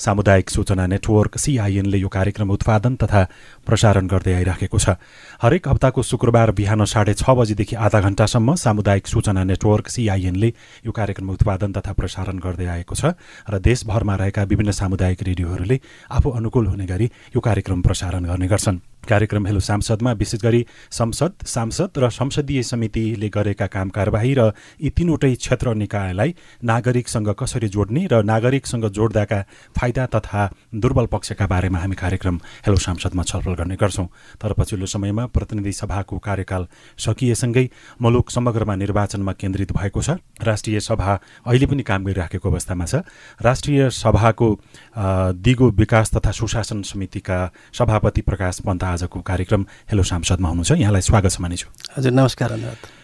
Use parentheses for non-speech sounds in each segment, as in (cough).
सामुदायिक सूचना नेटवर्क सिआइएनले यो कार्यक्रम उत्पादन तथा प्रसारण गर्दै आइराखेको छ। हरेक हप्ताको शुक्रबार बिहान साढे छ बजीदेखि आधा घण्टासम्म सामुदायिक सूचना नेटवर्क सिआइएनले यो कार्यक्रम उत्पादन तथा प्रसारण गर्दै आएको छ र देशभरमा रहेका विभिन्न सामुदायिक रेडियोहरूले आफू अनुकूल हुने गरी यो कार्यक्रम प्रसारण गर्ने गर्छन्। कार्यक्रम हेलो सांसदमा विशेष गरी संसद सांसद र संसदीय समितिले गरेका काम कारवाही र यी तिनवटै क्षेत्र निकायलाई नागरिकसँग कसरी जोड्ने र नागरिकसँग जोड्दाका फाइदा तथा दुर्बल पक्षका बारेमा हामी कार्यक्रम हेलो सांसदमा छलफल गर्ने गर्छौँ। तर पछिल्लो समयमा प्रतिनिधि सभाको कार्यकाल सकिएसँगै मुलुक समग्रमा निर्वाचनमा केन्द्रित भएको छ। राष्ट्रिय सभा अहिले पनि काम गरिराखेको अवस्थामा छ। राष्ट्रिय सभाको दिगो विकास तथा सुशासन समितिका सभापति प्रकाश पन्त आजको कार्यक्रम हेलो सांसदमा हुनुहुन्छ। यहाँलाई स्वागत छ मानिछु हजुर नमस्कार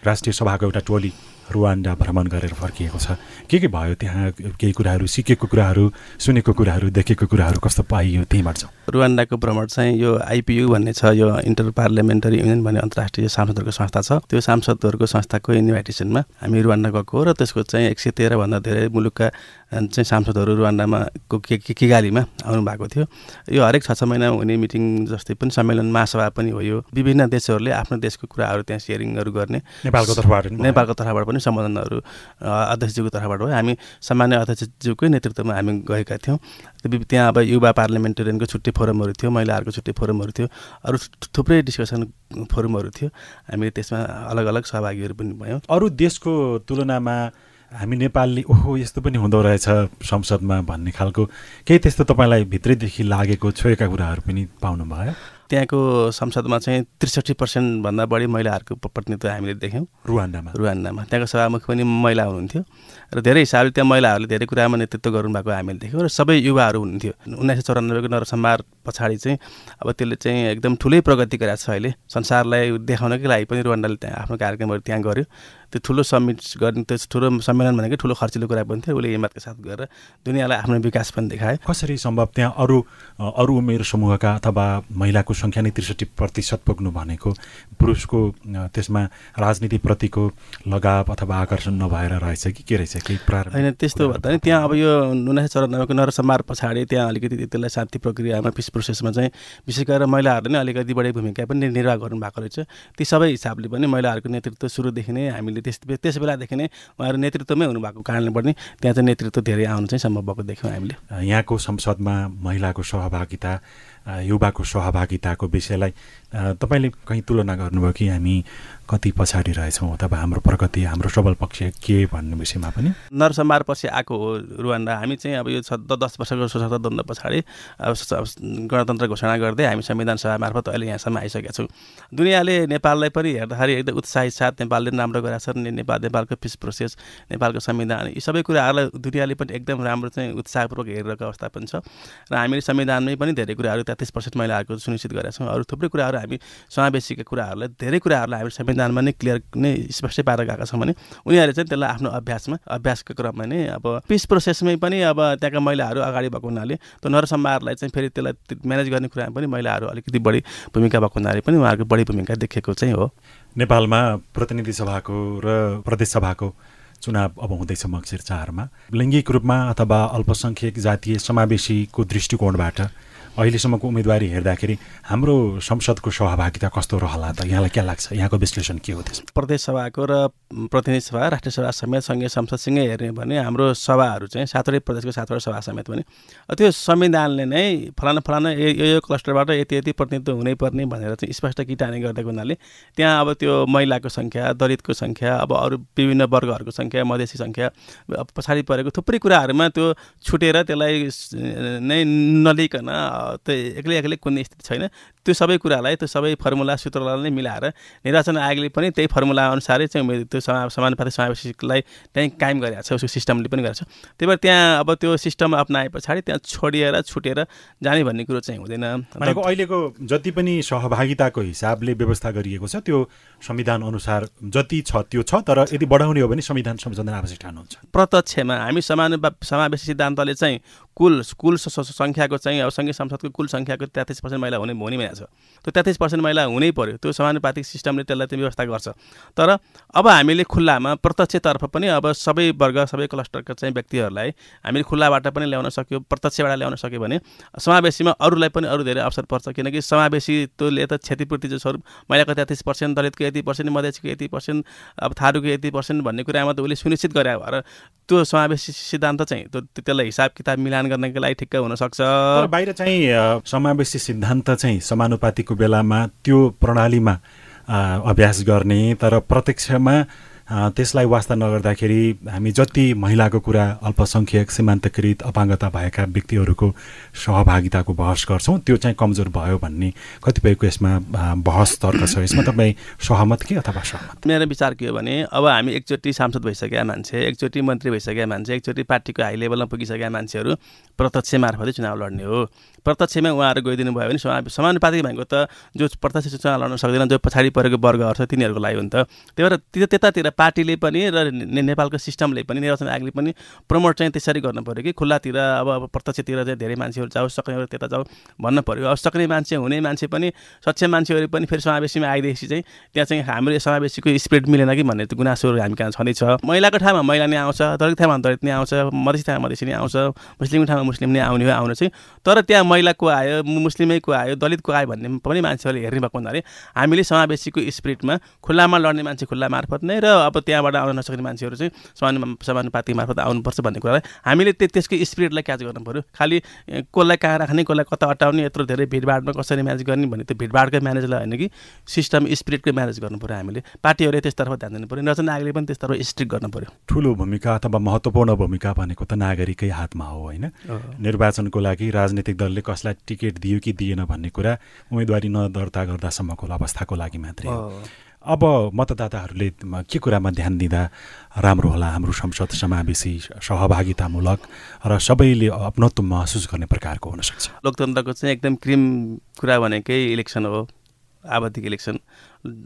राष्ट्रिय सभाको एउटा टोली रुवान्डा भ्रमण गरेर फर्किएको छ। के के भयो त्यहाँ? केही कुराहरू सिकेको कुराहरू सुनेको कुराहरू देखेको कुराहरू कस्तो पाइयो त्यहीँबाट छ? रुवान्डाको भ्रमण चाहिँ यो आइपियु भन्ने छ यो इन्टर पार्लियामेन्टरी युनियन भन्ने अन्तर्राष्ट्रिय सांसदहरूको संस्था छ। त्यो सांसदहरूको संस्थाको इन्भाइटेसनमा हामी रुवान्डा गएको हो र त्यसको चाहिँ एक सय तेह्रभन्दा धेरै मुलुकका चाहिँ सांसदहरू रुवान्डामा किगालीमा आउनुभएको थियो। यो हरेक छ छ महिनामा हुने मिटिङ जस्तै पनि सम्मेलन महासभा पनि हो यो। विभिन्न देशहरूले आफ्नो देशको कुराहरू त्यहाँ सेयरिङहरू गर्ने। नेपालको तर्फबाट नेपालको तर्फबाट पनि सम्बोधनहरू अध्यक्षज्यूको तर्फबाट भयो। हामी सामान्य अध्यक्षज्यूकै नेतृत्वमा हामी गएका थियौँ। त्यहाँ अब युवा पार्लिमेन्टेरियनको छुट्टै फोरमहरू थियो महिलाहरूको छुट्टै फोरमहरू थियो। अरू थुप्रै डिस्कसन फोरमहरू थियो। हामी त्यसमा अलग अलग सहभागीहरू पनि भयौँ। अरू देशको तुलनामा हामी नेपालले ओहो यस्तो पनि हुँदो रहेछ संसदमा भन्ने खालको। केही त्यस्तो तपाईँलाई भित्रैदेखि लागेको छोएका कुराहरू पनि पाउनु भयो त्यहाँको संसदमा चाहिँ त्रिसठी पर्सेन्टभन्दा बढी महिलाहरूको प्रतिनिधित्व हामीले देख्यौँ। रुवान्डामा। रुवान्डामा। त्यहाँको सभामुख पनि महिला हुनुहुन्थ्यो। र धेरै हिसाबले त्यहाँ महिलाहरूले धेरै कुरामा नेतृत्व गर्नुभएको हामीले देख्यौँ। र सबै युवाहरू हुनुहुन्थ्यो। उन्नाइस सय चौरानब्बेको नरसंहार पछाडि चाहिँ अब त्यसले चाहिँ एकदम ठुलै प्रगति गरेको छ अहिले। संसारलाई देखाउनकै लागि पनि रुवान्डाले त्यहाँ आफ्नो कार्यक्रमहरू त्यहाँ गर्यो। त्यो ठुलो समिट गर्ने त्यो ठुलो सम्मेलन भनेको ठुलो खर्चिलो कुरा पनि थियो। उसले हिम्मतको साथ गरेर दुनियाँलाई आफ्नो विकास पनि देखायो। कसरी सम्भव त्यहाँ अरू अरू उमेर समूहका अथवा महिलाको सङ्ख्या नै त्रिसठी प्रतिशत पुग्नु भनेको पुरुषको त्यसमा राजनीतिप्रतिको लगाव अथवा आकर्षण नभएर रहेछ कि के रहेछ? केही प्रारम्भ होइन त्यस्तो भन्दा नि त्यहाँ अब यो उन्नाइस चौरानब्बेको नरसंहार पछाडि त्यहाँ अलिकति त्यसलाई शान्ति प्रक्रियामा पिस प्रोसेसमा चाहिँ विशेष गरेर महिलाहरूले नै अलिकति बढी भूमिका पनि निर्वाह गर्नुभएको रहेछ। ती सबै हिसाबले पनि महिलाहरूको नेतृत्व सुरुदेखि नै हामीले त्यस त्यस बेलादेखि नै उहाँहरू नेतृत्वमै हुनुभएको कारणले पनि त्यहाँ चाहिँ नेतृत्व धेरै आउनु चाहिँ सम्भव भएको देख्यौँ हामीले। यहाँको संसदमा महिलाको सहभागिता युवाको सहभागिताको विषयलाई तपाईँले कहीँ तुलना गर्नुभयो कि हामी कति पछाडि रहेछौँ अथवा हाम्रो प्रगति हाम्रो सबल पक्ष के भन्ने विषयमा पनि? नरसंहार पछि आएको हो रुवान्डा। हामी चाहिँ अब यो दस वर्षको स्वतन्त्र द्वन्द पछाडि गणतन्त्र घोषणा गर्दै हामी संविधान सभा मार्फत अहिले यहाँसम्म आइसकेका छौँ। दुनियाँले नेपाललाई पनि हेर्दाखेरि एकदम उत्साहित साथ नेपालले राम्रो गरेका छन्। नेपाल नेपालको पिस प्रोसेस नेपालको संविधान यी सबै कुराहरूलाई दुनियाँले पनि एकदम राम्रो चाहिँ उत्साहपूर्वक हेरिरहेको अवस्था पनि छ। र हामीले संविधानमै पनि धेरै कुराहरू तेत्तिस पर्सेन्ट महिलाहरूको सुनिश्चित गरेका छौँ। अरू थुप्रै कुराहरू हामी समावेशीका कुराहरूलाई धेरै कुराहरूलाई हामी संविधानमा नै क्लियर नै स्पष्टै पारेर गएका छौँ भने उनीहरूले चाहिँ त्यसलाई आफ्नो अभ्यासमा अभ्यासको क्रममा नै अब पिस प्रोसेसमै पनि अब त्यहाँका महिलाहरू अगाडि भएको हुनाले त्यो नरसंहारलाई चाहिँ फेरि त्यसलाई म्यानेज गर्ने कुरामा पनि महिलाहरू अलिकति बढी भूमिका भएको हुनाले पनि उहाँहरूको बढी भूमिका देखेको चाहिँ हो। नेपालमा प्रतिनिधि सभाको र प्रदेश सभाको चुनाव अब हुँदैछ मक्सिर चारमा। लैङ्गिक रूपमा अथवा अल्पसङ्ख्यक जातीय समावेशीको दृष्टिकोणबाट अहिलेसम्मको उम्मेदवारी हेर्दाखेरि हाम्रो संसदको सहभागिता कस्तो रहला त? यहाँलाई के लाग्छ? यहाँको विश्लेषण के हो त्यसमा? प्रदेश सभाको र प्रतिनिधि सभा राष्ट्रिय सभा समेत सङ्घीय संसदसँगै हेर्ने भने हाम्रो सभाहरू चाहिँ सातवटै प्रदेशको सातवटा सभा समेत पनि। त्यो संविधानले नै फलाना फलाना यो यो क्लस्टरबाट यति यति प्रतिनिधित्व हुनैपर्ने भनेर चाहिँ स्पष्ट किटानी गरिदिएको हुनाले त्यहाँ अब त्यो महिलाको सङ्ख्या दलितको सङ्ख्या अब अरू विभिन्न वर्गहरूको सङ्ख्या मधेसी सङ्ख्या पछाडि परेको थुप्रै कुराहरूमा त्यो छुटेर त्यसलाई नै नलिकन त्यो एक्लै एक्लै कुनै स्थिति छैन त्यो सबै कुरालाई त्यो सबै फर्मुला सूत्रलाई नै मिलाएर निर्वाचन आयोगले पनि त्यही फर्मुला अनुसारै चाहिँ त्यो समा समानुपातिक समावेशीलाई त्यहीँ कायम गरेको छ उसको सिस्टमले पनि गरेको छ। त्यही भएर त्यहाँ अब त्यो सिस्टम अप्नाए पछाडि त्यहाँ छोडिएर छुटेर जाने भन्ने कुरो चाहिँ हुँदैन। भनेको अहिलेको जति पनि सहभागिताको हिसाबले व्यवस्था गरिएको छ त्यो संविधान अनुसार जति छ त्यो छ तर यदि बढाउने हो भने संविधान संशोधन आवश्यक ठानुहुन्छ प्रत्यक्षमा हामी समान समावेशी सिद्धान्तले चाहिँ कुल कुल सङ्ख्याको चाहिँ अब सङ्घीय संसदको कुल सङ्ख्याको तेत्तिस पर्सेन्ट महिला हुने हुने भनेको छ। त्यो तेत्तिस पर्सेन्ट महिला हुनै पऱ्यो त्यो समानुपातिक सिस्टमले त्यसलाई त्यो व्यवस्था गर्छ। तर अब हामीले खुल्लामा प्रत्यक्षतर्फ पनि अब सबै वर्ग सबै क्लस्टरका चाहिँ व्यक्तिहरूलाई हामीले खुल्लाबाट पनि ल्याउन सक्यो प्रत्यक्षबाट ल्याउन सक्यो भने समावेशीमा अरूलाई पनि अरू धेरै अवसर पर्छ। किनकि समावेशी त्यसले त क्षतिपूर्ति जो स्वरूप महिलाको तेत्तिस पर्सेन्ट दलितको यति पर्सेन्ट मधेसीको यति पर्सेन्ट अब थारूको यति पर्सेन्ट भन्ने कुरामा त उसले सुनिश्चित गरे भएर त्यो समावेशी सिद्धान्त चाहिँ त्यो त्यसलाई हिसाब किताब मिलान गर्नको लागि ठिक्क हुनसक्छ। बाहिर चाहिँ समावेशी सिद्धान्त चाहिँ समानुपातिको बेलामा त्यो प्रणालीमा अभ्यास गर्ने तर प्रत्यक्षमा त्यसलाई वास्ता नगर्दाखेरि हामी जति महिलाको कुरा अल्पसङ्ख्यक सीमान्तकृत अपाङ्गता भएका व्यक्तिहरूको सहभागिताको बहस गर्छौँ त्यो चाहिँ कमजोर भयो भन्ने कतिपयको यसमा बहस तर्क छ। यसमा तपाईँ सहमत कि अथवा सहमत मेरो विचार के हो भने अब हामी एकचोटि सांसद भइसकेका मान्छे एकचोटि मन्त्री भइसकेका मान्छे एकचोटि पार्टीको हाई लेभलमा पुगिसकेका मान्छेहरू प्रत्यक्ष मार्फतै चुनाव लड्ने हो। प्रत्यक्षमै उहाँहरू गइदिनु भयो भने समा समानुपातिक भनेको त जो प्रत्यक्ष चुनाव लड्न सक्दैन जो पछाडि परेको वर्गहरू छ तिनीहरूको लागि हो त। त्यही भएर त्यतातिर पार्टीले पनि र नेपालको सिस्टमले पनि निर्वाचन आयोगले पनि प्रमोट चाहिँ त्यसरी गर्नु पऱ्यो कि खुल्लातिर अब प्रत्यक्षतिर चाहिँ धेरै मान्छेहरू जाओस् सक्नेहरू त्यता जाऊ भन्नु पऱ्यो अब सक्ने मान्छे हुने मान्छे पनि सक्षम मान्छेहरू पनि फेरि समावेशीमा आइदिएपछि चाहिँ त्यहाँ चाहिँ हाम्रो समावेशीको स्पिड मिलेन कि भन्ने गुनासोहरू हामी कहाँ छँदैछ। महिलाको ठाउँमा महिला नै आउँछ दलित ठाउँमा दलित नै आउँछ मधेसी ठाउँमा मधेसी नै आउँछ मुस्लिमको ठाउँमा मुस्लिम नै आउने हो आउनु चाहिँ। तर त्यहाँ महिलाको आयो मुस्लिमैको आयो दलितको आयो भन्ने पनि मान्छेहरूले हेर्ने भएको हुनाले हामीले समावेशीको स्पिरिटमा खुल्लामा लड्ने मान्छे खुल्ला मार्फत नै र अब त्यहाँबाट आउन नसक्ने मान्छेहरू चाहिँ समान समानुपातिक मार्फत आउनुपर्छ भन्ने कुरालाई हामीले त्यसको स्पिरिटलाई क्याच गर्नु पऱ्यो खालि कसलाई कहाँ राख्ने कसलाई कता अटाउने यत्रो धेरै भिडभाडमा कसरी म्यानेज गर्ने भन्ने त्यो भिडभाडकै म्यानेजलाई होइन कि सिस्टम स्पिरिटकै म्यानेज गर्नु पऱ्यो हामीले। पार्टीहरूले त्यसतर्फ ध्यान दिनु पऱ्यो निर्वाचन आयोगले पनि त्यसतर्फ स्ट्रिक्ट गर्नु पऱ्यो ठुलो भूमिका अथवा महत्त्वपूर्ण भूमिका भनेको त नागरिकै हातमा हो होइन? निर्वाचनको लागि राजनीतिक दलले कसलाई टिकट दियो कि दिएन भन्ने कुरा उम्मेदवारी नदर्ता गर्दासम्मको अवस्थाको लागि मात्रै हो। अब मतदाताहरूले के कुरामा ध्यान दिँदा राम्रो होला? हाम्रो संसद समावेशी सहभागितामूलक र सबैले अपनत्व महसुस गर्ने प्रकारको हुनसक्छ। लोकतन्त्रको चाहिँ एकदम क्रिम कुरा भनेकै इलेक्सन हो आवधिक इलेक्सन।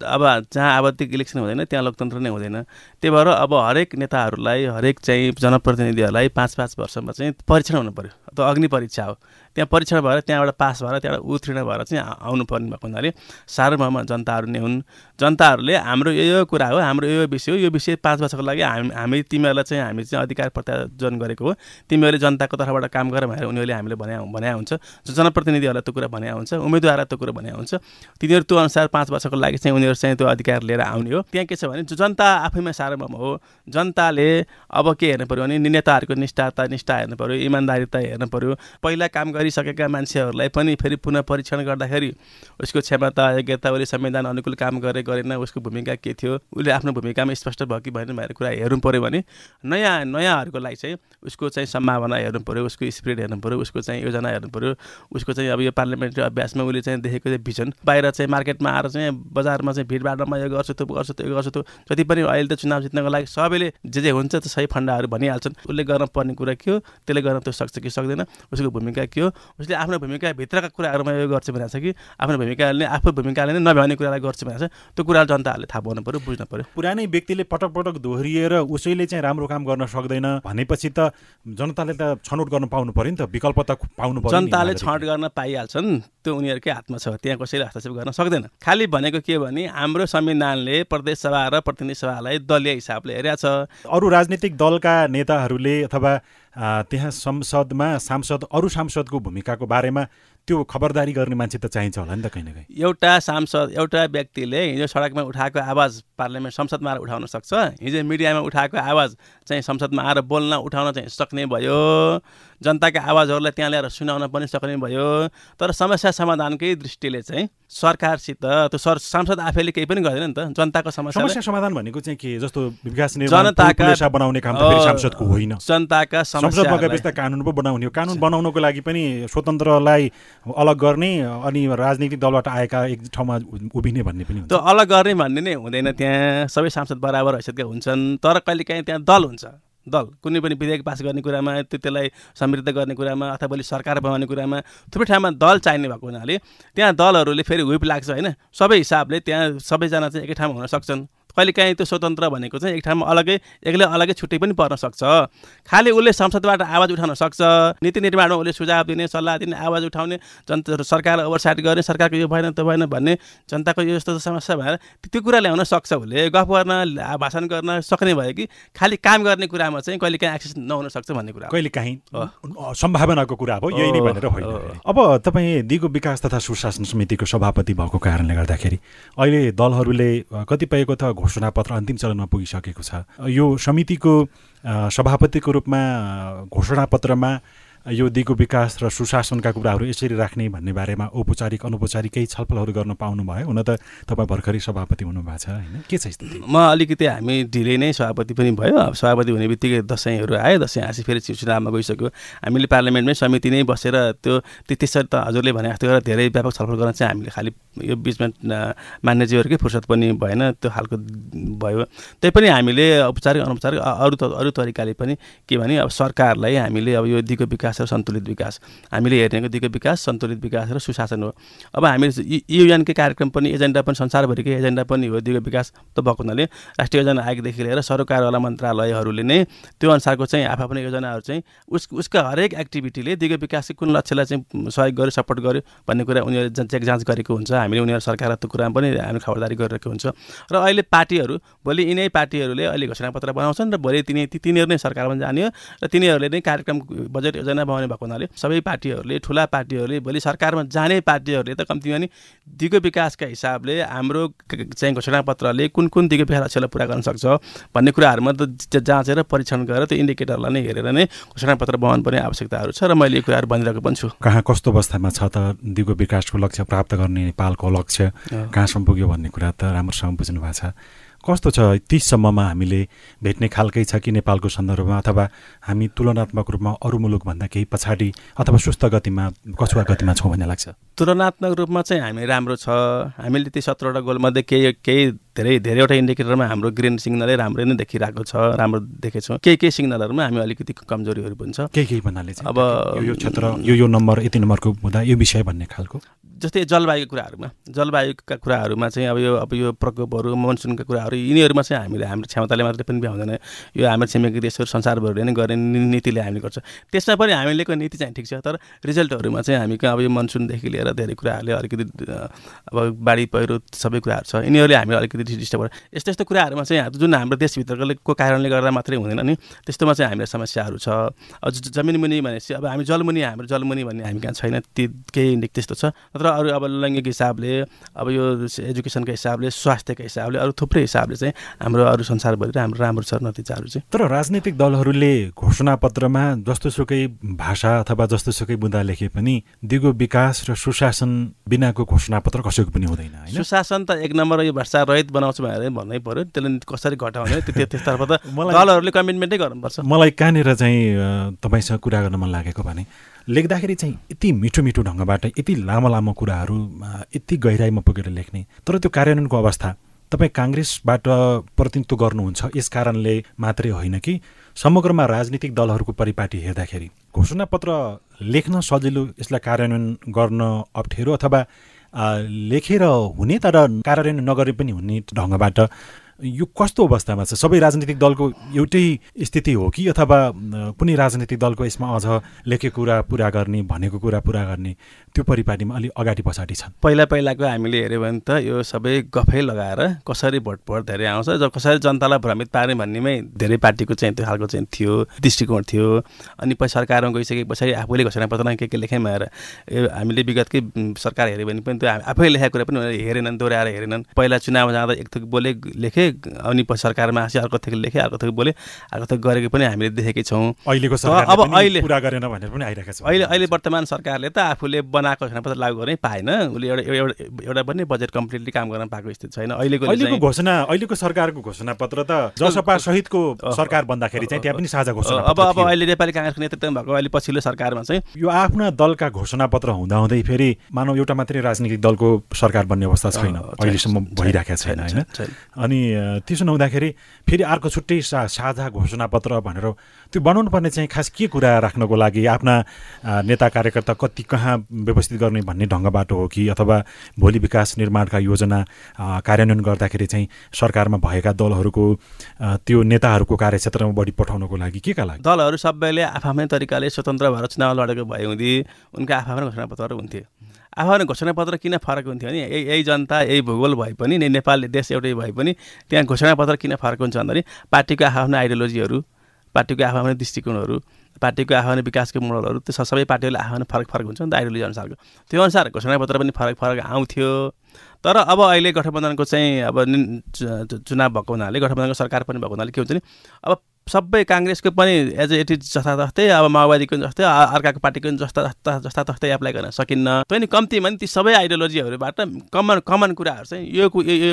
अब जहाँ आवधिक इलेक्सन हुँदैन त्यहाँ लोकतन्त्र नै हुँदैन। त्यही भएर अब हरेक नेताहरूलाई हरेक चाहिँ जनप्रतिनिधिहरूलाई पाँच पाँच वर्षमा चाहिँ परीक्षण हुनु पऱ्यो त्यो अग्नि परीक्षा हो। त्यहाँ परीक्षण भएर त्यहाँबाट पास भएर त्यहाँबाट उत्तीर्ण भएर चाहिँ आउनुपर्ने भएको हुनाले सार्वभौम जनताहरू नै हुन्। जनताहरूले हाम्रो यो कुरा हो हाम्रो यो विषय हो। यो विषय पाँच वर्षको लागि हामी हामी तिमीहरूलाई चाहिँ हामी चाहिँ अधिकार प्रत्यार्जन गरेको हो। तिमीहरूले जनताको तर्फबाट काम गर भनेर उनीहरूले हामीले भने भने हुन्छ। जनप्रतिनिधिहरूलाई त्यो कुरा भने हुन्छ। उम्मेदवारलाई त्यो कुरा भने हुन्छ। तिनीहरू त्यो अनुसार पाँच वर्षको लागि चाहिँ उनीहरू चाहिँ त्यो अधिकार लिएर आउने हो। त्यहाँ के छ भने जनता आफैमा सार्वभौम हो जनताले अब के हेर्नु पऱ्यो भने नेताहरूको निष्ठाता निष्ठा हेर्नु पऱ्यो इमान्दारिता हेर्नु पऱ्यो पहिला काम गरिसकेका मान्छेहरूलाई पनि फेरि पुनः परीक्षण गर्दाखेरि उसको क्षमता योग्यता उसले संविधान अनुकूल काम गरे गरेन उसको भूमिका के थियो उसले आफ्नो भूमिकामा स्पष्ट भयो कि भएन भनेर कुरा हेर्नु पऱ्यो भने नयाँ नयाँहरूको लागि चाहिँ उसको चाहिँ सम्भावना हेर्नु पऱ्यो उसको स्पिरिट हेर्नु पऱ्यो उसको चाहिँ योजना हेर्नु पऱ्यो उसको चाहिँ अब यो पार्लियामेन्ट्री अभ्यासमा उसले चाहिँ देखेको चाहिँ भिजन। बाहिर चाहिँ मार्केटमा आएर चाहिँ बजारमा चाहिँ भिडभाडमा यो गर्छु त्यो गर्छु त्यो गर्छु त्यो जति पनि अहिले त चुनाव जित्नको लागि सबैले जे जे हुन्छ त्यो सही फन्डाहरू भनिहाल्छन्। उसले गर्न पर्ने कुरा के हो? त्यसले गर्न त्यो सक्छ कि सक्दैन। उसको भूमिका के हो? उसले आफ्नो भूमिकाभित्रका कुराहरूमा यो गर्छ भनेको छ कि आफ्नो भूमिकाले आफू भूमिकाले नै नभ्याउने कुरालाई गर्छ भनेको छ। त्यो कुरा जनताहरूले थाहा पाउनु पऱ्यो बुझ्नु पऱ्यो पुरानै व्यक्तिले पटक पटक दोहोरिएर उसैले चाहिँ राम्रो काम गर्न सक्दैन भनेपछि त जनताले त छनौट गर्न पाउनु पऱ्यो नि त विकल्प त पाउनु पर्यो जनताले छनौट गर्न पाइहाल्छन् त्यो उनीहरूकै हातमा छ त्यहाँ कसैले हस्तक्षेप गर्न सक्दैन। खालि भनेको के भने हाम्रो संविधानले प्रदेश सभा र प्रतिनिधि सभालाई दलीय हिसाबले हेरेका छ। अरू राजनीतिक दलका नेताहरूले अथवा त्यहाँ संसदमा सांसद अरू सांसदको भूमिकाको बारेमा त्यो खबरदारी गर्ने मान्छे त चाहिन्छ होला नि त कहीँ न कहीँ। एउटा सांसद एउटा व्यक्तिले हिजो सडकमा उठाएको आवाज पार्लियामेन्ट संसदमा आएर उठाउन सक्छ? हिजो मिडियामा उठाएको आवाज चाहिँ संसदमा आएर बोल्न उठाउन चाहिँ सक्ने भयो। जनताका आवाजहरूलाई त्यहाँ ल्याएर सुनाउन पनि सक्ने भयो। तर समस्या समाधानकै दृष्टिले चाहिँ सरकारसित त्यो सर सांसद आफैले केही पनि गर्दैन नि त। जनताको समस्या समस्या समाधान भनेको चाहिँ के? जस्तो विकास जनताका बनाउने काम सांसदको होइन। जनताका त कानुन पो बनाउने हो। कानुन बनाउनको लागि पनि स्वतन्त्रलाई अलग गर्ने अनि राजनीतिक दलबाट आएका एक ठाउँमा उभिने भन्ने पनि त्यो अलग गर्ने भन्ने नै हुँदैन त्यहाँ। सबै सांसद बराबर हैसियतका हुन्छन् तर कहिलेकाहीँ त्यहाँ दल हुन्छ। दल कुनै पनि विधेयक पास गर्ने कुरामा त्यो त्यसलाई समृद्ध गर्ने कुरामा अथवा भोलि सरकार बनाउने कुरामा थुप्रै ठाउँमा दल चाहिने भएको हुनाले त्यहाँ दलहरूले फेरि हुइप लाग्छ होइन? सबै हिसाबले त्यहाँ सबैजना चाहिँ एकै ठाउँमा हुन सक्छन्। कहिलेकाहीँ त्यो स्वतन्त्र भनेको चाहिँ एक ठाउँमा अलग्गै एक्लै अलग्गै छुट्टै पनि पर्न सक्छ। खालि उसले संसदबाट आवाज उठाउन सक्छ। नीति निर्माणमा उसले सुझाव दिने सल्लाह दिने आवाज उठाउने जनता सरकार ओभरसाइड गर्ने सरकारको यो भएन त्यो भएन भन्ने जनताको यो यस्तो समस्या भएर त्यो कुरा ल्याउन सक्छ उसले। गफ गर्न भाषण गर्न सक्ने भयो कि खालि काम गर्ने कुरामा चाहिँ कहिलेकाहीँ एक्सेस नहुन सक्छ भन्ने कुरा कहिलेकाहीँ सम्भावनाको कुरा हो यही नै भनेर होइन। अब तपाईँ दिगो विकास तथा सुशासन समितिको सभापति भएको कारणले गर्दाखेरि अहिले दलहरूले कतिपयको त घोषणापत्र अन्तिम चरणमा पुगिसकेको छ। यो समितिको सभापतिको रूपमा घोषणापत्रमा यो दिगो विकास र सुशासनका कुराहरू यसरी राख्ने भन्ने बारेमा औपचारिक अनौपचारिक केही छलफलहरू गर्न पाउनुभयो हुन त तपाईँ भर्खरै सभापति हुनुभएको छ होइन? के छ स्थिति? म अलिकति हामी ढिलै नै सभापति पनि भयो। अब सभापति हुने बित्तिकै दसैँहरू आयो। दसैँ आएपछि फेरि चुनावमा गइसक्यो। हामीले पार्लियामेन्टमै समिति नै बसेर त्यो त्यसरी त हजुरले भने जस्तो गरेर धेरै व्यापक छलफल गर्न चाहिँ हामीले खालि यो बिचमा मान्यजीहरूकै फुर्सद पनि भएन। त्यो खालको भयो। त्यही पनि हामीले औपचारिक अनौपचारिक अरू अरू तरिकाले पनि के भने अब सरकारलाई हामीले अब यो दिगो विकास विकास र सन्तुलित विकास। हामीले हेर्नेको दिगो विकास सन्तुलित विकास र सुशासन हो। अब हामीले युएनकै कार्यक्रम पनि एजेन्डा पनि संसारभरिकै एजेन्डा पनि हो दिगो विकास त भएको हुनाले राष्ट्रिय योजना आयोगदेखि लिएर सरकारवाला मन्त्रालयहरूले नै त्यो अनुसारको चाहिँ आफ्नो योजनाहरू चाहिँ उस उसका हरेक एक्टिभिटीले दिगो विकासको कुन लक्ष्यलाई चाहिँ सहयोग गर्यो सपोर्ट गर्यो भन्ने कुरा उनीहरूले चेक जाँच गरेको हुन्छ। हामीले उनीहरू सरकारलाई त्यो कुरामा पनि हामी खबरदारी गरिरहेको हुन्छ। र अहिले पार्टीहरू भोलि यिनै पार्टीहरूले अहिले घोषणापत्र बनाउँछन् र भोलि तिनी तिनीहरू नै सरकारमा जाने हो र तिनीहरूले नै कार्यक्रम बजेट योजना योजना बनाउने भएको हुनाले सबै पार्टीहरूले ठुला पार्टीहरूले भोलि सरकारमा जाने पार्टीहरूले त कम्तीमा नि दिगो विकासका हिसाबले हाम्रो चाहिँ घोषणापत्रले कुन कुन दिगो विकास लक्ष्यलाई पुरा गर्न सक्छ भन्ने कुराहरूमा त जाँचेर परीक्षण गरेर त्यो इन्डिकेटरलाई नै हेरेर नै घोषणापत्र बनाउनु पर्ने आवश्यकताहरू छ र मैले यो कुराहरू भनिरहेको पनि छु। कहाँ कस्तो अवस्थामा छ त दिगो विकासको लक्ष्य प्राप्त गर्ने नेपालको लक्ष्य? कहाँसम्म पुग्यो भन्ने कुरा त राम्रोसँग बुझ्नु भएको छ। कस्तो छ? तिससम्ममा हामीले भेट्ने खालकै छ कि नेपालको सन्दर्भमा अथवा हामी तुलनात्मक रूपमा अरू मुलुकभन्दा केही पछाडि अथवा सुस्त गतिमा कछुवा गतिमा छौँ भन्ने लाग्छ? तुलनात्मक रूपमा चाहिँ हामी राम्रो छ। हामीले ती सत्रवटा गोलमध्ये केही केही धेरै धेरैवटा इन्डिकेटरमा हाम्रो ग्रिन सिग्नलै राम्रै नै देखिरहेको छ राम्रो देखेछौँ केही केही सिग्नलहरूमा हामी अलिकति कमजोरीहरू पनि छ। केही केही भन्नाले अब यो क्षेत्र यो यो नम्बर यति नम्बरको हुँदा यो विषय भन्ने खालको? जस्तै जलवायुको कुराहरूमा जलवायुका कुराहरूमा चाहिँ अब यो अब यो प्रकोपहरू मनसुनका कुराहरू यिनीहरूमा चाहिँ हामीले हाम्रो क्षमताले मात्रै पनि भ्याउँदैन। यो हाम्रो छिमेकी देशहरू संसारभरिले नै गर्ने नीतिले हामीले गर्छ। त्यसमा पनि हामीले नीति चाहिँ ठिक छ तर रिजल्टहरूमा चाहिँ हामी अब यो मनसुनदेखि लिएर धेरै कुराहरूले अलिकति अब बाढी पहिरो सबै कुराहरू छ। यिनीहरूले हामीले अलिकति डिस्टर्ब यस्तो यस्तो कुराहरूमा चाहिँ जुन हाम्रो देशभित्रको कारणले गर्दा मात्रै हुँदैन नि त्यस्तोमा चाहिँ हामीलाई समस्याहरू छ। जमिन मुनि भनेपछि अब हामी जलमुनि हाम्रो जलमुनि भन्ने हामी कहाँ छैन केही त्यस्तो छ। नत्र अरू अब लैङ्गिक हिसाबले अब यो एजुकेसनको हिसाबले स्वास्थ्यको हिसाबले अरू थुप्रै हिसाबले चाहिँ हाम्रो अरू संसारभरि हाम्रो राम्रो छ नतिजाहरू चाहिँ। तर राजनैतिक दलहरूले घोषणापत्रमा जस्तोसुकै भाषा अथवा जस्तोसुकै बुँदा लेखे पनि दिगो विकास र सुशासन बिनाको घोषणापत्र कसैको पनि हुँदैन होइन? सुशासन त एक नम्बर यो भ्रष्टाचार बनाउँछु भनेर भन्नै पऱ्यो त्यसले कसरी घटाउने त्यो त्यसतर्फ त (laughs) दलहरूले कमिटमेन्टै गर्नुपर्छ। मलाई कहाँनिर चाहिँ तपाईँसँग कुरा गर्न मन लागेको भने लेख्दाखेरि चाहिँ यति मिठो मिठो ढङ्गबाट यति लामो लामो कुराहरू यति गहिराइमा पुगेर लेख्ने तर त्यो कार्यान्वयनको अवस्था तपाईँ काङ्ग्रेसबाट प्रतिनिधित्व गर्नुहुन्छ यस कारणले मात्रै होइन कि समग्रमा राजनीतिक दलहरूको परिपाटी हेर्दाखेरि। घोषणापत्र लेख्न सजिलो यसलाई कार्यान्वयन गर्न अप्ठ्यारो अथवा लेखेर हुने तर कार्यान्वयन नगरे पनि हुने ढङ्गबाट यो कस्तो अवस्थामा छ? सबै राजनीतिक दलको एउटै स्थिति हो कि? अथवा कुनै राजनीतिक दलको यसमा अझ लेखेको कुरा पुरा गर्ने भनेको कुरा पुरा गर्ने त्यो परिपाटीमा अलिक अगाडि पछाडि छन्? पहिला पहिलाको हामीले हेऱ्यो भने त यो सबै गफै लगाएर कसरी भोट धेरै आउँछ ज कसरी जनतालाई भ्रमित पार्ने भन्नेमै धेरै पार्टीको चाहिँ त्यो खालको चाहिँ थियो दृष्टिकोण थियो। अनि पछि सरकारमा गइसके पछाडि आफूले घोषणा पत्रमा के के लेखेँ आएर हामीले विगतकै सरकार हेऱ्यो भने पनि त्यो आफै लेखेको कुरा पनि हेरेनन् दोहोऱ्याएर हेरेनन्। पहिला चुनावमा जाँदा एक थोक बोले लेखेँ अनि सरकारमा आएपछि अर्को थोक लेखेँ अर्को थोक बोले अर्को थोक गरेको पनि हामीले देखेकै छौँ। अहिलेको अब अहिले पुरा गरेन भनेर पनि आइरहेको छ। अहिले अहिले वर्तमान सरकारले त आफूले बनाएको घोषणापत्र लागू गर्नै पाएन। उसले एउटा एउटा एउटा पनि बजेट कम्प्लिटली काम गर्न पाएको स्थिति छैन। अहिलेको अहिलेको घोषणा अहिलेको सरकारको घोषणा पत्र त जसपा सहितको सरकार बन्दाखेरि चाहिँ त्यहाँ पनि साझा घोषणा अब अब अहिले नेपाली काङ्ग्रेसको नेतृत्व भएको अहिले पछिल्लो सरकारमा चाहिँ यो आफ्ना दलका घोषणा पत्र हुँदाहुँदै फेरि मानव एउटा मात्रै राजनीतिक दलको सरकार बन्ने अवस्था छैन। अहिलेसम्म भइरहेको छैन होइन। अनि त्यसो नहुँदाखेरि फेरि अर्को छुट्टै सा साझा घोषणा पत्र भनेर त्यो बनाउनु पर्ने चाहिँ खास के कुरा राख्नको लागि आफ्ना नेता कार्यकर्ता कति कहाँ व्यवस्थित गर्ने भन्ने ढङ्गबाट हो कि अथवा भोलि विकास निर्माणका योजना कार्यान्वयन गर्दाखेरि चाहिँ सरकारमा भएका दलहरूको त्यो नेताहरूको कार्यक्षेत्रमा बढी पठाउनको लागि के का लागि? दलहरू सबैले आफ्नै तरिकाले स्वतन्त्र भएर चुनाव लडेको भए हुँदी उनका आफ्नै घोषणापत्रहरू हुन्थे। आफ्नै घोषणापत्र किन फरक हुन्थ्यो भने यही यही जनता यही भूगोल भए पनि नेपाल देश एउटै भए पनि त्यहाँ घोषणापत्र किन फरक हुन्छ भन्दाखेरि पार्टीको आफ्नो आइडियोलोजीहरू पार्टीको आफ्नो दृष्टिकोणहरू पार्टीको आफ्नो विकासको मोडलहरू त्यो सबै पार्टीहरूले आफ्नो फरक फरक हुन्छ नि त आइडियोलोजी अनुसारको। त्यो अनुसार घोषणापत्र पनि फरक फरक आउँथ्यो। तर अब अहिले गठबन्धनको चाहिँ अब चुनाव भएको हुनाले गठबन्धनको सरकार पनि भएको हुनाले के हुन्छ नि अब सबै काङ्ग्रेसको पनि एज इट इज जस्ता जस्तै अब माओवादीको पनि जस्तै अर्काको पार्टीको पनि जस्ता जस्ता जस्ता तस्तै एप्लाई गर्न सकिन्न। तै नि कम्तीमा नि ती सबै आइडियोलोजीहरूबाट कमन कमन कुराहरू चाहिँ यो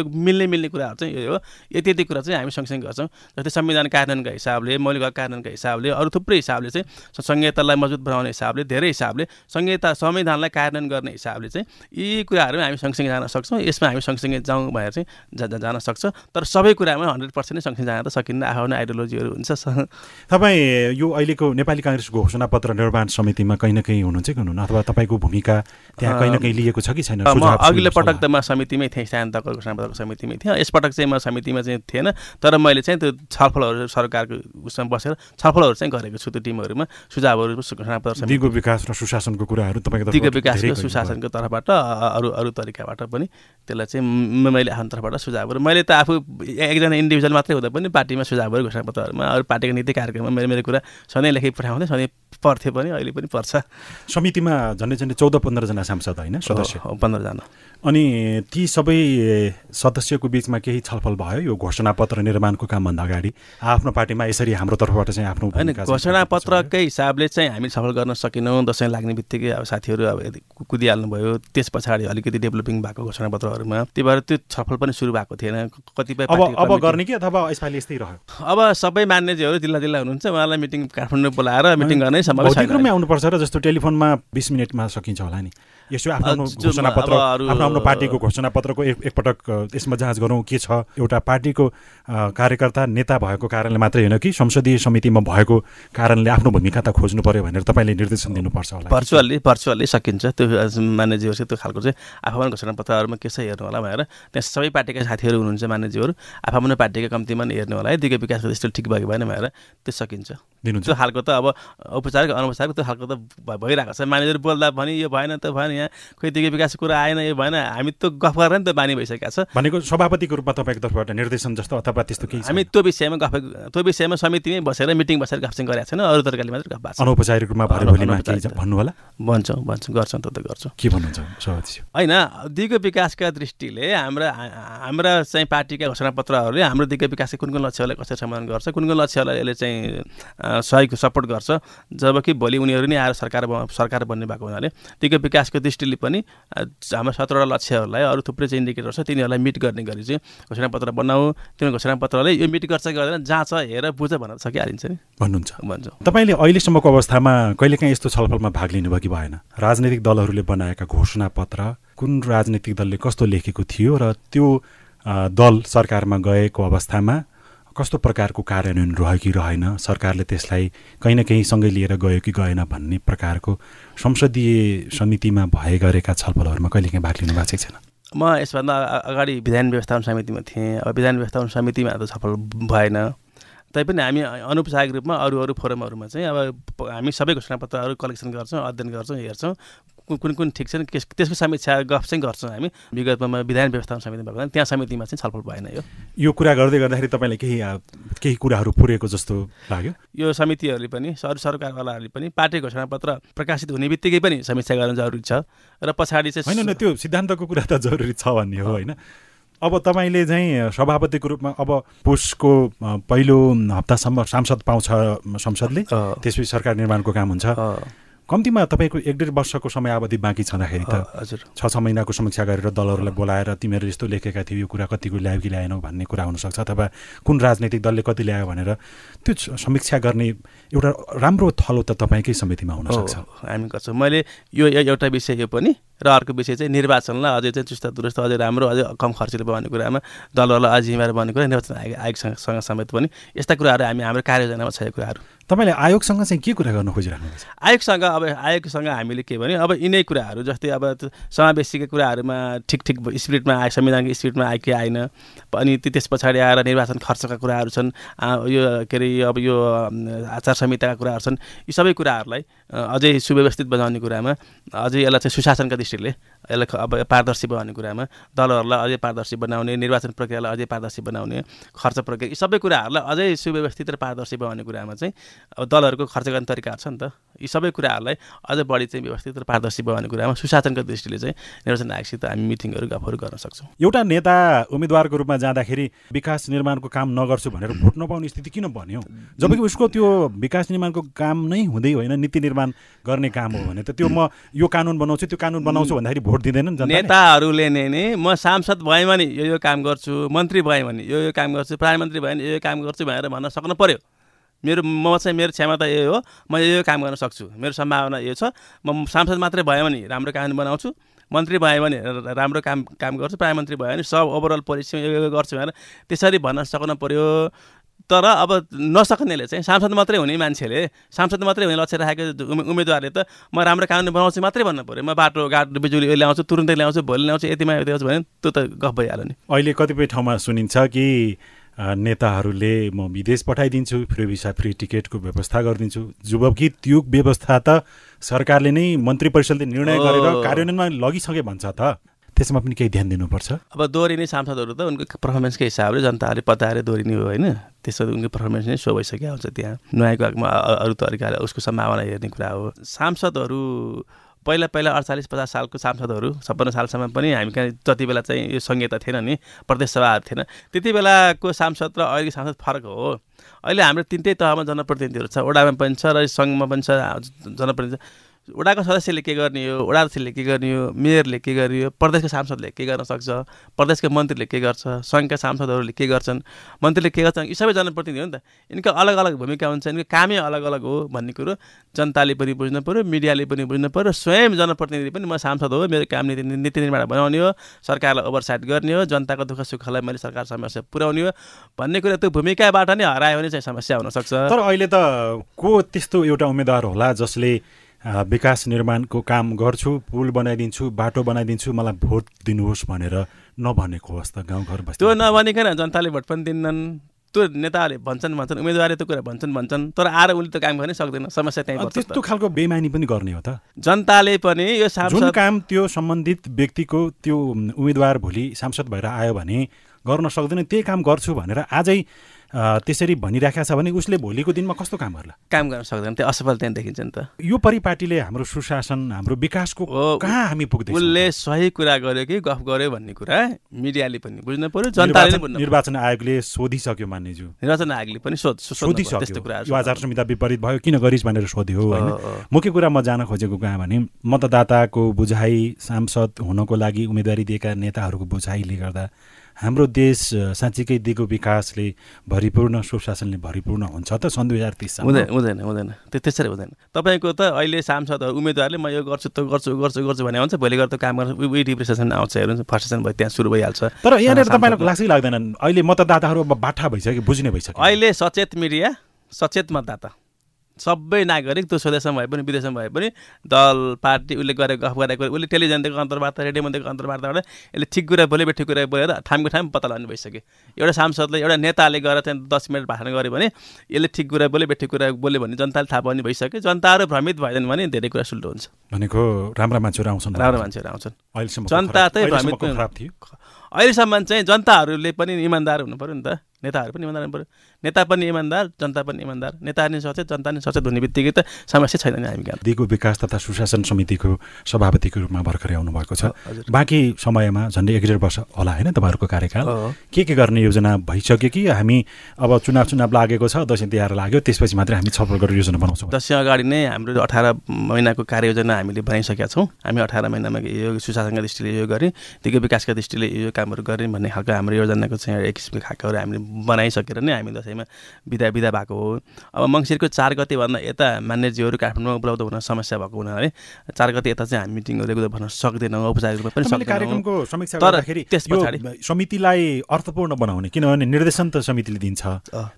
मिल्ने मिल्ने कुराहरू चाहिँ यो यति यति कुरा चाहिँ हामी सँगसँगै गर्छौँ। जस्तै संविधान कार्यान्वयनका हिसाबले मौलिक कार्यान्वयनका हिसाबले अरू थुप्रै हिसाबले चाहिँ संहितालाई मजबुत बनाउने हिसाबले धेरै हिसाबले संहिता संविधानलाई कार्यान्वयन गर्ने हिसाबले चाहिँ यी कुराहरू हामी सँगसँगै जान सक्छौँ। यसमा हामी सँगसँगै जाउँ भनेर चाहिँ जान सक्छ। तर सबै कुरामा हन्ड्रेड पर्सेन्ट नै सँगसँगै जान त सकिन्न। आफ्नो आइडियोलोजीहरू हुन्छ। स- तपाईँ यो अहिलेको नेपाली काङ्ग्रेसको घोषणापत्र निर्माण समितिमा कहीँ न कहीँ हुनुहुन्छ कि हुनुहुन्न अथवा तपाईँको भूमिका त्यहाँ कहीँ न कहीँ लिएको छ कि छैन म अघिल्लो? पटक त म समितिमै थिएँ स्थानीय तहको घोषणापत्रको समितिमै थिएँ यसपटक चाहिँ म समितिमा चाहिँ थिएन तर मैले चाहिँ त्यो छलफलहरू सरकारको उसमा बसेर छलफलहरू चाहिँ गरेको छु त्यो टिमहरूमा सुझावहरू घोषणापत्र समिति दिगो विकास र सुशासनको कुराहरू तपाईँको दिगो गरिनु भयो। सुशासनको तर्फबाट अरू अरू तरिकाबाट पनि त्यसलाई चाहिँ मैले आफ्नो तर्फबाट सुझावहरू मैले त आफू एकजना इन्डिभिजुअल मात्रै हुँदा पनि पार्टीमा सुझावहरू घोषणापत्रहरूमा अरू पार्टीको नीति कार्यक्रममा मेरो मेरो कुरा सधैँ लेखी पठाउँदै सधैँ पर्थ्यो पनि अहिले पनि पर्छ। समितिमा झन्डै झन्डै चौध पन्ध्रजना सांसद होइन सदस्य? पन्ध्रजना अनि ती सबै सदस्यको बिचमा केही छलफल भयो यो घोषणापत्र निर्माणको कामभन्दा अगाडि? आफ्नो पार्टीमा यसरी हाम्रो तर्फबाट चाहिँ आफ्नो होइन घोषणापत्रकै हिसाबले चाहिँ हामी सफल गर्न सकेनौँ दसैँ लाग्ने बित्तिकै अब साथीहरू अब यदि कुदिहाल्नुभयो त्यस पछाडि अलिकति डेभलपिङ भएको घोषणापत्रहरूमा। त्यही भएर त्यो छलफल पनि सुरु भएको थिएन। कतिपय अब अब गर्ने कि अथवा यसपालि यस्तै रह्यो? अब सबै मान्यजीहरू जिल्ला जिल्ला हुनुहुन्छ उहाँलाई मिटिङ काठमाडौँ बोलाएर मिटिङ गर्नै सम्भव छैन। आउनुपर्छ र जस्तो टेलिफोनमा बिस मिनटमा सकिन्छ होला नि। यसो आफ्नो अरू- आफ्नो आफ्नो पार्टीको घोषणापत्रको एक एकपटक यसमा जाँच गरौँ के छ। एउटा पार्टीको कार्यकर्ता नेता भएको कारणले मात्रै होइन कि संसदीय समितिमा भएको कारणले आफ्नो भूमिका त खोज्नु पर्यो भनेर तपाईँले निर्देशन दिनुपर्छ होला। भर्चुअल्ली भर्चुअल्ली सकिन्छ। त्यो मान्यजीहरू चाहिँ त्यो खालको चाहिँ आफ्नो घोषणापत्रहरूमा के छ हेर्नु होला भनेर त्यहाँ सबै पार्टीका साथीहरू हुनुहुन्छ मान्यजीहरू आफ्नो पार्टीका कम्तीमा हेर्नु होला है। दिगो विकासको दृष्टिले ठिक भएको भएन भनेर त्यो सकिन्छ। दिनुहुन्छ। त्यो खालको त अब औपचारिक अनौपचारिक त्यो खालको त भइरहेको छ। मानिसहरू बोल्दा भने यो भएन त भएन यहाँ खोइ दिगो विकासको कुरा आएन यो भएन। हामी त गफ गरेर नि त बानी भइसकेको छ। भनेको सभापतिको रूपमा तपाईँको तर्फबाट निर्देशन जस्तो अथवा त्यस्तो केही हामी त्यो विषयमा गफ त्यो विषयमा समितिमै बसेर मिटिङ बसेर गफ चाहिँ गरेका छैनौँ। अरू तरिकाले मात्रै गफ भएको अनौपचारिक रूपमा भन्नु होला भन्छौँ भन्छौँ। गर्छौँ त गर्छौँ। के भन्नुहुन्छ होइन दिगो विकासका दृष्टिले हाम्रा हाम्रा चाहिँ पार्टीका घोषणापत्रहरूले हाम्रो दिगो विकासका कुन कुन लक्ष्यहरूलाई कसरी समाधान गर्छ कुन कुन लक्ष्यहरूलाई यसले चाहिँ सहयोग सपोर्ट गर्छ। जबकि भोलि उनीहरू नै आएर सरकार सरकार बन्ने भएको हुनाले दिगो विकासको दृष्टिले पनि हाम्रो सत्रवटा लक्ष्यहरूलाई अरू थुप्रै चाहिँ इन्डिकेटर छ तिनीहरूलाई मिट गर्ने गरी चाहिँ घोषणापत्र बनाऊ। त्यो घोषणापत्रले यो मिट गर्छ गर्दैन जाँच हेर बुझ भनेर सकिहालिन्छ नि। भन्नुहुन्छ। भन्छौँ। तपाईँले अहिलेसम्मको अवस्थामा कहिलेकाहीँ यस्तो छलफलमा भाग लिनुभयो कि भएन? राजनैतिक दलहरूले बनाएका घोषणापत्र कुन राजनैतिक दलले कस्तो लेखेको थियो र त्यो दल सरकारमा गएको अवस्थामा कस्तो प्रकारको कार्यान्वयन रह्यो कि रहेन? सरकारले त्यसलाई कहीँ न कहीँ सँगै लिएर गयो कि गएन भन्ने प्रकारको संसदीय समितिमा भए गरेका छलफलहरूमा कहिलेकाहीँ भाग लिनु भएको छैन? म यसभन्दा अगाडि विधान व्यवस्थापन समितिमा थिएँ। अब विधान व्यवस्थापन समितिमा त सफल भएन। तैपनि हामी अनौपचारिक रूपमा अरू अरू फोरमहरूमा चाहिँ अब हामी सबै घोषणापत्रहरू कलेक्सन गर्छौँ अध्ययन गर्छौँ हेर्छौँ। कुन कुन ठिक छन् त्यस- त्यसको समीक्षा गफ चाहिँ गर्छौँ हामी। विगतमा विधान व्यवस्थापन समिति भएको त्यहाँ समितिमा चाहिँ छलफल भएन यो। यो कुरा गर्दै गर्दाखेरि तपाईँलाई केही केही कुराहरू पुरेको जस्तो लाग्यो? यो समितिहरूले पनि अरू सरकारवालाहरूले पनि पार्टी घोषणापत्र प्रकाशित हुने बित्तिकै पनि समीक्षा गर्न जरुरी छ। र पछाडि चाहिँ होइन त्यो सिद्धान्तको कुरा त जरुरी छ भन्ने हो होइन। अब तपाईँले चाहिँ सभापतिको रूपमा अब पुसको पहिलो हप्तासम्म सांसद पाउँछ संसदले। त्यसपछि सरकार निर्माणको काम हुन्छ। कम्तीमा तपाईँको एक डेढ वर्षको समयावधि बाँकी छँदाखेरि त हजुर। छ छ महिनाको समीक्षा गरेर दलहरूलाई बोलाएर तिमीहरू यस्तो लेखेका थियौ यो कुरा कतिको ल्यायो कि ल्याएनौ भन्ने कुरा हुनसक्छ अथवा कुन राजनैतिक दलले कति ल्यायो भनेर त्यो समीक्षा गर्ने एउटा राम्रो थलो त तपाईँकै समितिमा हुनसक्छ। हामी गर्छौँ। मैले यो एउटा विषय यो पनि र अर्को विषय चाहिँ निर्वाचनलाई अझै चाहिँ चुस्त दुरुस्त अझै राम्रो अझै कम खर्चिलो भन्ने कुरामा दलहरूलाई अझै जिम्मेवार भन्ने कुरा निर्वाचन आयोग आयोगसँग समेत पनि यस्ता कुराहरू हामी हाम्रो कार्ययोजनामा छ यो कुराहरू। तपाईँले आयोगसँग चाहिँ के कुरा गर्न खोजिराख्नुहुन्छ आयोगसँग अब आयोगसँग हामीले के भने अब यिनै कुराहरू जस्तै अब समावेशीका कुराहरूमा ठिक ठिक स्पिरिटमा आए संविधानको स्पिरिटमा आयो कि आएन अनि त्यस पछाडि आएर निर्वाचन खर्चका कुराहरू छन् यो के अरे अब यो आचार संहिताका कुराहरू छन् यी सबै कुराहरूलाई अझै सुव्यवस्थित बनाउने कुरामा अझै यसलाई चाहिँ सुशासनका दृष्टिले यसलाई अब पारदर्शी बनाउने कुरामा दलहरूलाई अझै पारदर्शी बनाउने निर्वाचन प्रक्रियालाई अझै पारदर्शी बनाउने खर्च प्रक्रिया यी सबै कुराहरूलाई अझै सुव्यवस्थित र पारदर्शी बनाउने कुरामा चाहिँ अब दलहरूको खर्च गर्ने तरिकाहरू छ नि त। यी सबै कुराहरूलाई अझ बढी चाहिँ व्यवस्थित र पारदर्शी बनाउने कुरामा सुशासनको दृष्टिले चाहिँ निर्वाचन आयोगसित हामी मिटिङहरू गफहरू गर्न सक्छौँ। एउटा नेता उम्मेद्वारको रूपमा जाँदाखेरि विकास निर्माणको काम नगर्छु भनेर भोट नपाउने स्थिति किन बन्यो? जबकि उसको त्यो विकास निर्माणको काम नै हुँदै होइन नीति निर्माण गर्ने काम हो भने त त्यो म यो कानुन बनाउँछु त्यो कानुन बनाउँछु भन्दाखेरि भोट दिँदैनन् नेताहरूले नै नि म सांसद भएँ भने यो यो काम गर्छु मन्त्री भएँ भने यो यो काम गर्छु प्रधानमन्त्री भएँ भने यो यो काम गर्छु भनेर भन्न सक्नु पर्यो। मेरो म चाहिँ मेरो क्षमता यो हो म यो यो काम गर्न सक्छु। मेरो सम्भावना यो छ म सांसद मात्रै भयो भने राम्रो कानुन बनाउँछु मन्त्री भयो भने राम्रो काम काम गर्छु प्रधानमन्त्री भयो भने सब ओभरअल पोलिसी यो यो गर्छु भनेर त्यसरी भन्न सक्नु पर्यो। तर अब नसक्नेले चाहिँ सांसद मात्रै हुने मान्छेले सांसद मात्रै हुने लक्ष्य राखेको उम्मे- उम्मेदवारले त म राम्रो कानुन बनाउँछु मात्रै भन्नु पऱ्यो। म बाटो घाटो बिजुली ल्याउँछु तुरुन्तै ल्याउँछु भोलि ल्याउँछु यतिमा यति ल्याउँछु भने त्यो त गफ भइहाल्यो नि। अहिले कतिपय ठाउँमा सुनिन्छ कि नेताहरूले म विदेश पठाइदिन्छु फ्री भिसा फ्री टिकटको व्यवस्था गरिदिन्छु। जबकि त्यो व्यवस्था त सरकारले नै मन्त्री परिषदले निर्णय। गरेर कार्यान्वयनमा लगिसके भन्छ त। त्यसमा पनि केही ध्यान दिनुपर्छ? अब दोहोरिने सांसदहरू त उनको पर्फर्मेन्सकै हिसाबले जनताहरूले पताएर दोहोरिने हो होइन। त्यसो उनको पर्फर्मेन्स नै सो भइसकेको हुन्छ त्यहाँ। नयाँको आगमा अरू तरिकाले उसको सम्भावना हेर्ने कुरा हो। सांसदहरू पहिला पहिला अडचालिस पचास सालको सांसदहरू छप्पन्न सालसम्म पनि हामी कहाँ जति बेला चाहिँ यो संहिता थिएन नि प्रदेश सभाहरू थिएन त्यति बेलाको सांसद र अहिलेको सांसद फरक हो। अहिले हाम्रो तिनटै तहमा जनप्रतिनिधिहरू छ वडामा पनि छ र सङ्घमा पनि छ जनप्रतिनिधि वडाको सदस्यले के गर्ने हो? वडा अध्यक्षले के गर्ने हो? मेयरले के गर्ने हो? प्रदेशको सांसदले के गर्न सक्छ? प्रदेशको मन्त्रीले के गर्छ? सङ्घका सांसदहरूले के गर्छन्? मन्त्रीले के गर्छन्? यी सबै जनप्रतिनिधि हो नि त। यिनको अलग अलग भूमिका हुन्छ। यिनको कामै अलग अलग हो भन्ने कुरो जनताले पनि बुझ्नु पऱ्यो मिडियाले पनि बुझ्नु पऱ्यो स्वयं जनप्रतिनिधि पनि म सांसद हो मेरो काम नीति नीति निर्माण बनाउने हो सरकारलाई ओभरसाइट गर्ने हो जनताको दुःख सुखलाई मैले सरकार समस्या पुर्याउने हो भन्ने कुरा त्यो भूमिकाबाट नै हरायो भने चाहिँ समस्या हुनसक्छ। तर अहिले त को त्यस्तो एउटा उम्मेद्वार होला जसले विकास निर्माणको काम गर्छु पुल बनाइदिन्छु बाटो बनाइदिन्छु मलाई भोट दिनुहोस् भनेर नभनेको होस् त गाउँघर बस्ती त्यो नभनिकन जनताले भोट पनि दिन्नन्। त्यो नेताहरूले भन्छन् भन्छन् उम्मेदवारले त्यो कुरा भन्छन् भन्छन् तर आएर उसले त काम गर्नै सक्दैन समस्या त्यहीँ त्यस्तो त। खालको बेमानी पनि गर्ने हो त। जनताले पनि यो जुन सांसद काम त्यो सम्बन्धित व्यक्तिको त्यो उम्मेद्वार भोलि सांसद भएर आयो भने गर्न सक्दैन त्यही काम गर्छु भनेर आजै त्यसरी भनिराखेको छ भने उसले भोलिको दिनमा कस्तो काम गर्ला? काम गर्न सक्दैन त्यो असफल त्यहाँ देखिन्छ नि त। यो परिपाटीले हाम्रो सुशासन हाम्रो विकासको कहाँ हामी पुग्दैछौँ? उसले सही कुरा गर्यो कि गफ गर्यो भन्ने कुरा मिडियाले पनि बुझ्नु पर्यो जनताले पनि निर्वाचन आयोगले सोधिसक्यो मान्नेज्यू। निर्वाचन आयोगले पनि सोधिसक्यो। यो आचार संहिता विपरीत भयो किन गरिस् भनेर सोध्यो होइन। मुख्य कुरा म जान खोजेको कहाँ भने मतदाताको बुझाइ सांसद हुनको लागि उम्मेदवारी दिएका नेताहरूको बुझाइले गर्दा हाम्रो देश साँच्चीकै दिगो विकासले भरिपूर्ण सुशासनले भरिपूर्ण हुन्छ त सन् दुई हजार तिससम्म हुँदैन हुँदैन हुँदैन। त्यो त्यसरी हुँदैन। तपाईँको त अहिले सांसदहरू उम्मेदवारले म यो गर्छु त्यो गर्छु गर्छु गर्छु भने हुन्छ। भोलि गर्दा काम गर्नु उही डिप्रेसन आउँछ हेर्नु फ्रस्ट्रेसन भयो त्यहाँ सुरु भइहाल्छ। तर यहाँनिर। तपाईँलाई लाग्छै लाग्दैन? अहिले मतदाताहरू अब बाठा भइसक्यो बुझ्ने भइसक्यो। अहिले सचेत मिडिया सचेत मतदाता। सबै नागरिक त्यो स्वदेशमा भए पनि विदेशमा भए पनि दल पार्टी उसले गरेको गफ गरेको उसले टेलिभिजन दिएको अन्तर्वार्ता रेडियोमा दिएको अन्तर्वार्ताबाट यसले ठिक कुरा बोले बेठी कुरा बोलेर ठामको ठाम पत्ता लगाउनु भइसक्यो। एउटा सांसदले एउटा नेताले गएर चाहिँ दस मिनट भाषण गर्यो भने यसले ठिक कुरा बोले बेठी कुरा बोल्यो भने जनताले थाहा पाउने भइसक्यो। जनताहरू भ्रमित भएन भने धेरै कुरा सुल्टो हुन्छ। भनेको राम्रा मान्छेहरू आउँछन्। राम्रो मान्छेहरू आउँछन्। अहिलेसम्म जनता चाहिँ भ्रमित थियो। अहिलेसम्म चाहिँ जनताहरूले पनि इमान्दार हुनु पऱ्यो नि त। नेताहरू पनि इमान्दार पऱ्यो नेता पनि इमान्दार जनता पनि इमान्दार। नेता नि सचेत जनता नि सचेत हुने बित्तिकै त समस्या छैन नि हामी कहाँ दिगो विकास तथा सुशासन समितिको सभापतिको रूपमा भर्खरै आउनुभएको छ। बाँकी समयमा झन्डै एक डेढ वर्ष होला होइन तपाईँहरूको कार्यकाल। के के गर्ने योजना भइसक्यो कि हामी अब चुनाव चुनाव लागेको छ दसैँ तिहार लाग्यो त्यसपछि मात्रै हामी छलफल गरेर योजना बनाउँछौँ? दसैँ अगाडि नै हाम्रो अठार महिनाको कार्ययोजना हामीले बनाइसकेका छौँ। हामी अठार महिनामा यो सुशासनका दृष्टिले यो गरेँ दिगो विकासका दृष्टिले यो कामहरू गरेँ भन्ने खालको हाम्रो योजनाको चाहिँ एक किसिमको खालकोहरू हामीले बनाइसकेर नै हामी दसैँमा बिदा बिदा भएको हो। अब मङ्सिरको चार गतेभन्दा यता मान्यजीहरू काठमाडौँमा उपलब्ध हुन समस्या भएको हुनाले चार गते यता चाहिँ हामी मिटिङहरू रेगुलर भन्न सक्दैनौँ औपचारिक रूपमा पनि कार्यक्रमको समीक्षा तर त्यस पछाडि समितिलाई अर्थपूर्ण बनाउने किनभने निर्देशन त समितिले दिन्छ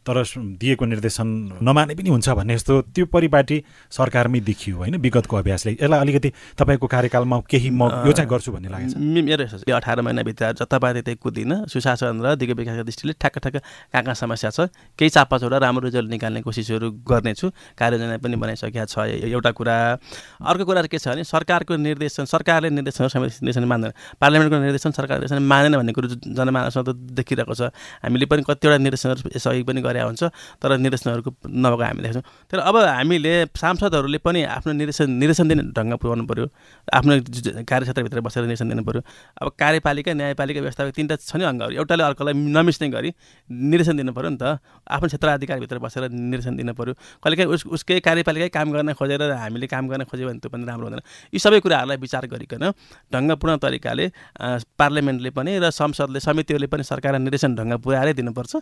तर दिएको निर्देशन नमाने पनि हुन्छ भन्ने जस्तो त्यो परिपाटी सरकारमै देखियो होइन विगतको अभ्यासले। यसलाई अलिकति तपाईँको कार्यकालमा केही म यो चाहिँ गर्छु भन्ने लागेको छ मेरो अठार महिनाभित्र जतापाति त्यही कुदिनँ सुशासन र दिगो विकासका दृष्टिले ठ्याक्क ठ्याक्क कहाँ कहाँ समस्या छ। केही चापाचोडा राम्रो रिजल्ट निकाल्ने कोसिसहरू गर्नेछु। कार्ययोजना पनि बनाइसकेका छ। एउटा कुरा। अर्को कुरा के छ भने सरकारको निर्देशन सरकारले निर्देशन निर्देशन मान्दैन। पार्लियामेन्टको निर्देशन सरकार निर्देशन मानेन भन्ने कुरो जनमानसमा त देखिरहेको छ। हामीले पनि कतिवटा निर्देशनहरू सहयोग पनि गरे हुन्छ तर निर्देशनहरूको नभएको हामी देख्छौँ। तर अब हामीले सांसदहरूले पनि आफ्नो निर्देशन निर्देशन दिने ढङ्ग पुऱ्याउनु पऱ्यो आफ्नो कार्यक्षेत्रभित्र बसेर निर्देशन दिनु पऱ्यो अब कार्यपालिका न्यायपालिका व्यवस्थापक तिनवटा छ नि अङ्गहरू। एउटाले अर्कोलाई नमिस्ने गरी निर्देशन दिनु पऱ्यो नि त। आफ्नो क्षेत्र अधिकारभित्र बसेर निर्देशन दिनु पऱ्यो कहिलेकाहीँ उस उसकै कार्यपालिकै काम गर्न खोजेर हामीले काम गर्न खोज्यो भने त्यो पनि राम्रो हुँदैन। यी सबै कुराहरूलाई विचार गरिकन ढङ्गपूर्ण तरिकाले पार्लियामेन्टले पनि र संसदले समितिहरूले पनि सरकारलाई निर्देशन ढङ्ग पुर्याएरै दिनुपर्छ।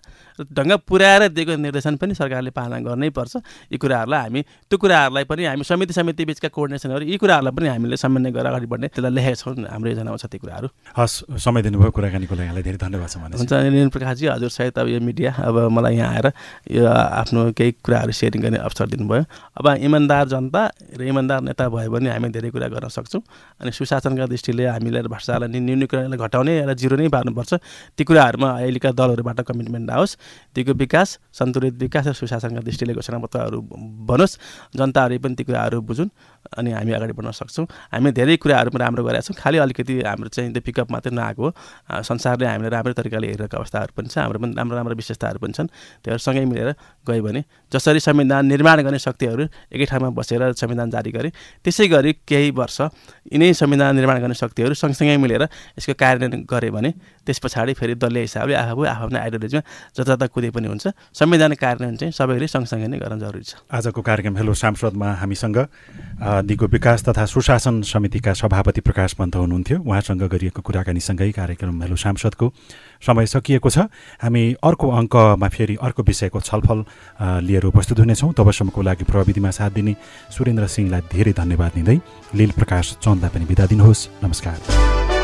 र ढङ्ग पुर्याएर दिएको निर्देशन पनि सरकारले पालना गर्नै पर्छ। यी कुराहरूलाई हामी त्यो कुराहरूलाई पनि हामी समिति समिति बिचका कोर्डिनेसनहरू यी कुराहरूलाई पनि हामीले समन्वय गरेर अगाडि बढ्ने त्यसलाई लेखेका छौँ। हाम्रो योजनामा छ ती कुराहरू। हस् समय दिनुभयो कुराकानीको लागि। धेरै धन्यवाद छ हुन्छ प्रकाशजी हजुर सहित अब यो मिडिया अब मलाई यहाँ आएर यो आफ्नो केही कुराहरू सेयरिङ गर्ने अवसर दिनुभयो। अब इमान्दार जनता र इमान्दार नेता भयो भने हामी धेरै कुरा गर्न सक्छौँ अनि सुशासनका दृष्टिले हामीले भ्रष्टाचारलाई न्यूनीकरणलाई घटाउने र जिरो नै पार्नुपर्छ। ती कुराहरूमा अहिलेका दलहरूबाट कमिटमेन्ट आओस् दिगो विकास सन्तुलित विकास र सुशासनका दृष्टिले घोषणापत्रहरू बनोस् जनताहरूले पनि ती कुराहरू बुझुन्। अनि हामी अगाडि बढ्न सक्छौँ। हामी धेरै कुराहरू पनि राम्रो गरेका छौँ। खालि अलिकति हाम्रो चाहिँ त्यो पिकअप मात्रै नआएको संसारले हामीले राम्रो तरिकाले हेरेको अवस्थाहरू पनि छ हाम्रो पनि राम्रो राम्रो विशेषताहरू पनि छन्। त्योहरू सँगै मिलेर गयो भने जसरी संविधान निर्माण गर्ने शक्तिहरू एकै ठाउँमा बसेर संविधान जारी गरे त्यसै गरी केही वर्ष यिनै संविधान निर्माण गर्ने शक्तिहरू सँगसँगै मिलेर यसको कार्यान्वयन गऱ्यो भने त्यस पछाडि फेरि दलीय हिसाबले आफू आफ्नो आइडियोलोजीमा जता कुदे पनि हुन्छ। संविधान कार्यान्वयन चाहिँ सबैले सँगसँगै नै गर्न जरुरी छ। आजको कार्यक्रम हेलो सांसदमा हामीसँग। दिगो विकास तथा सुशासन समितिका सभापति प्रकाश पन्त हुनुहुन्थ्यो। उहाँसँग गरिएको कुराकानीसँगै कार्यक्रम हेलो सांसदको समय सकिएको छ। हामी अर्को अङ्कमा फेरि अर्को विषयको छलफल लिएर उपस्थित हुनेछौँ। तबसम्मको लागि प्रविधिमा साथ दिने सुरेन्द्र सिंहलाई धेरै धन्यवाद दिँदै लील प्रकाश चन्दलाई पनि बिदा दिनुहोस्। नमस्कार।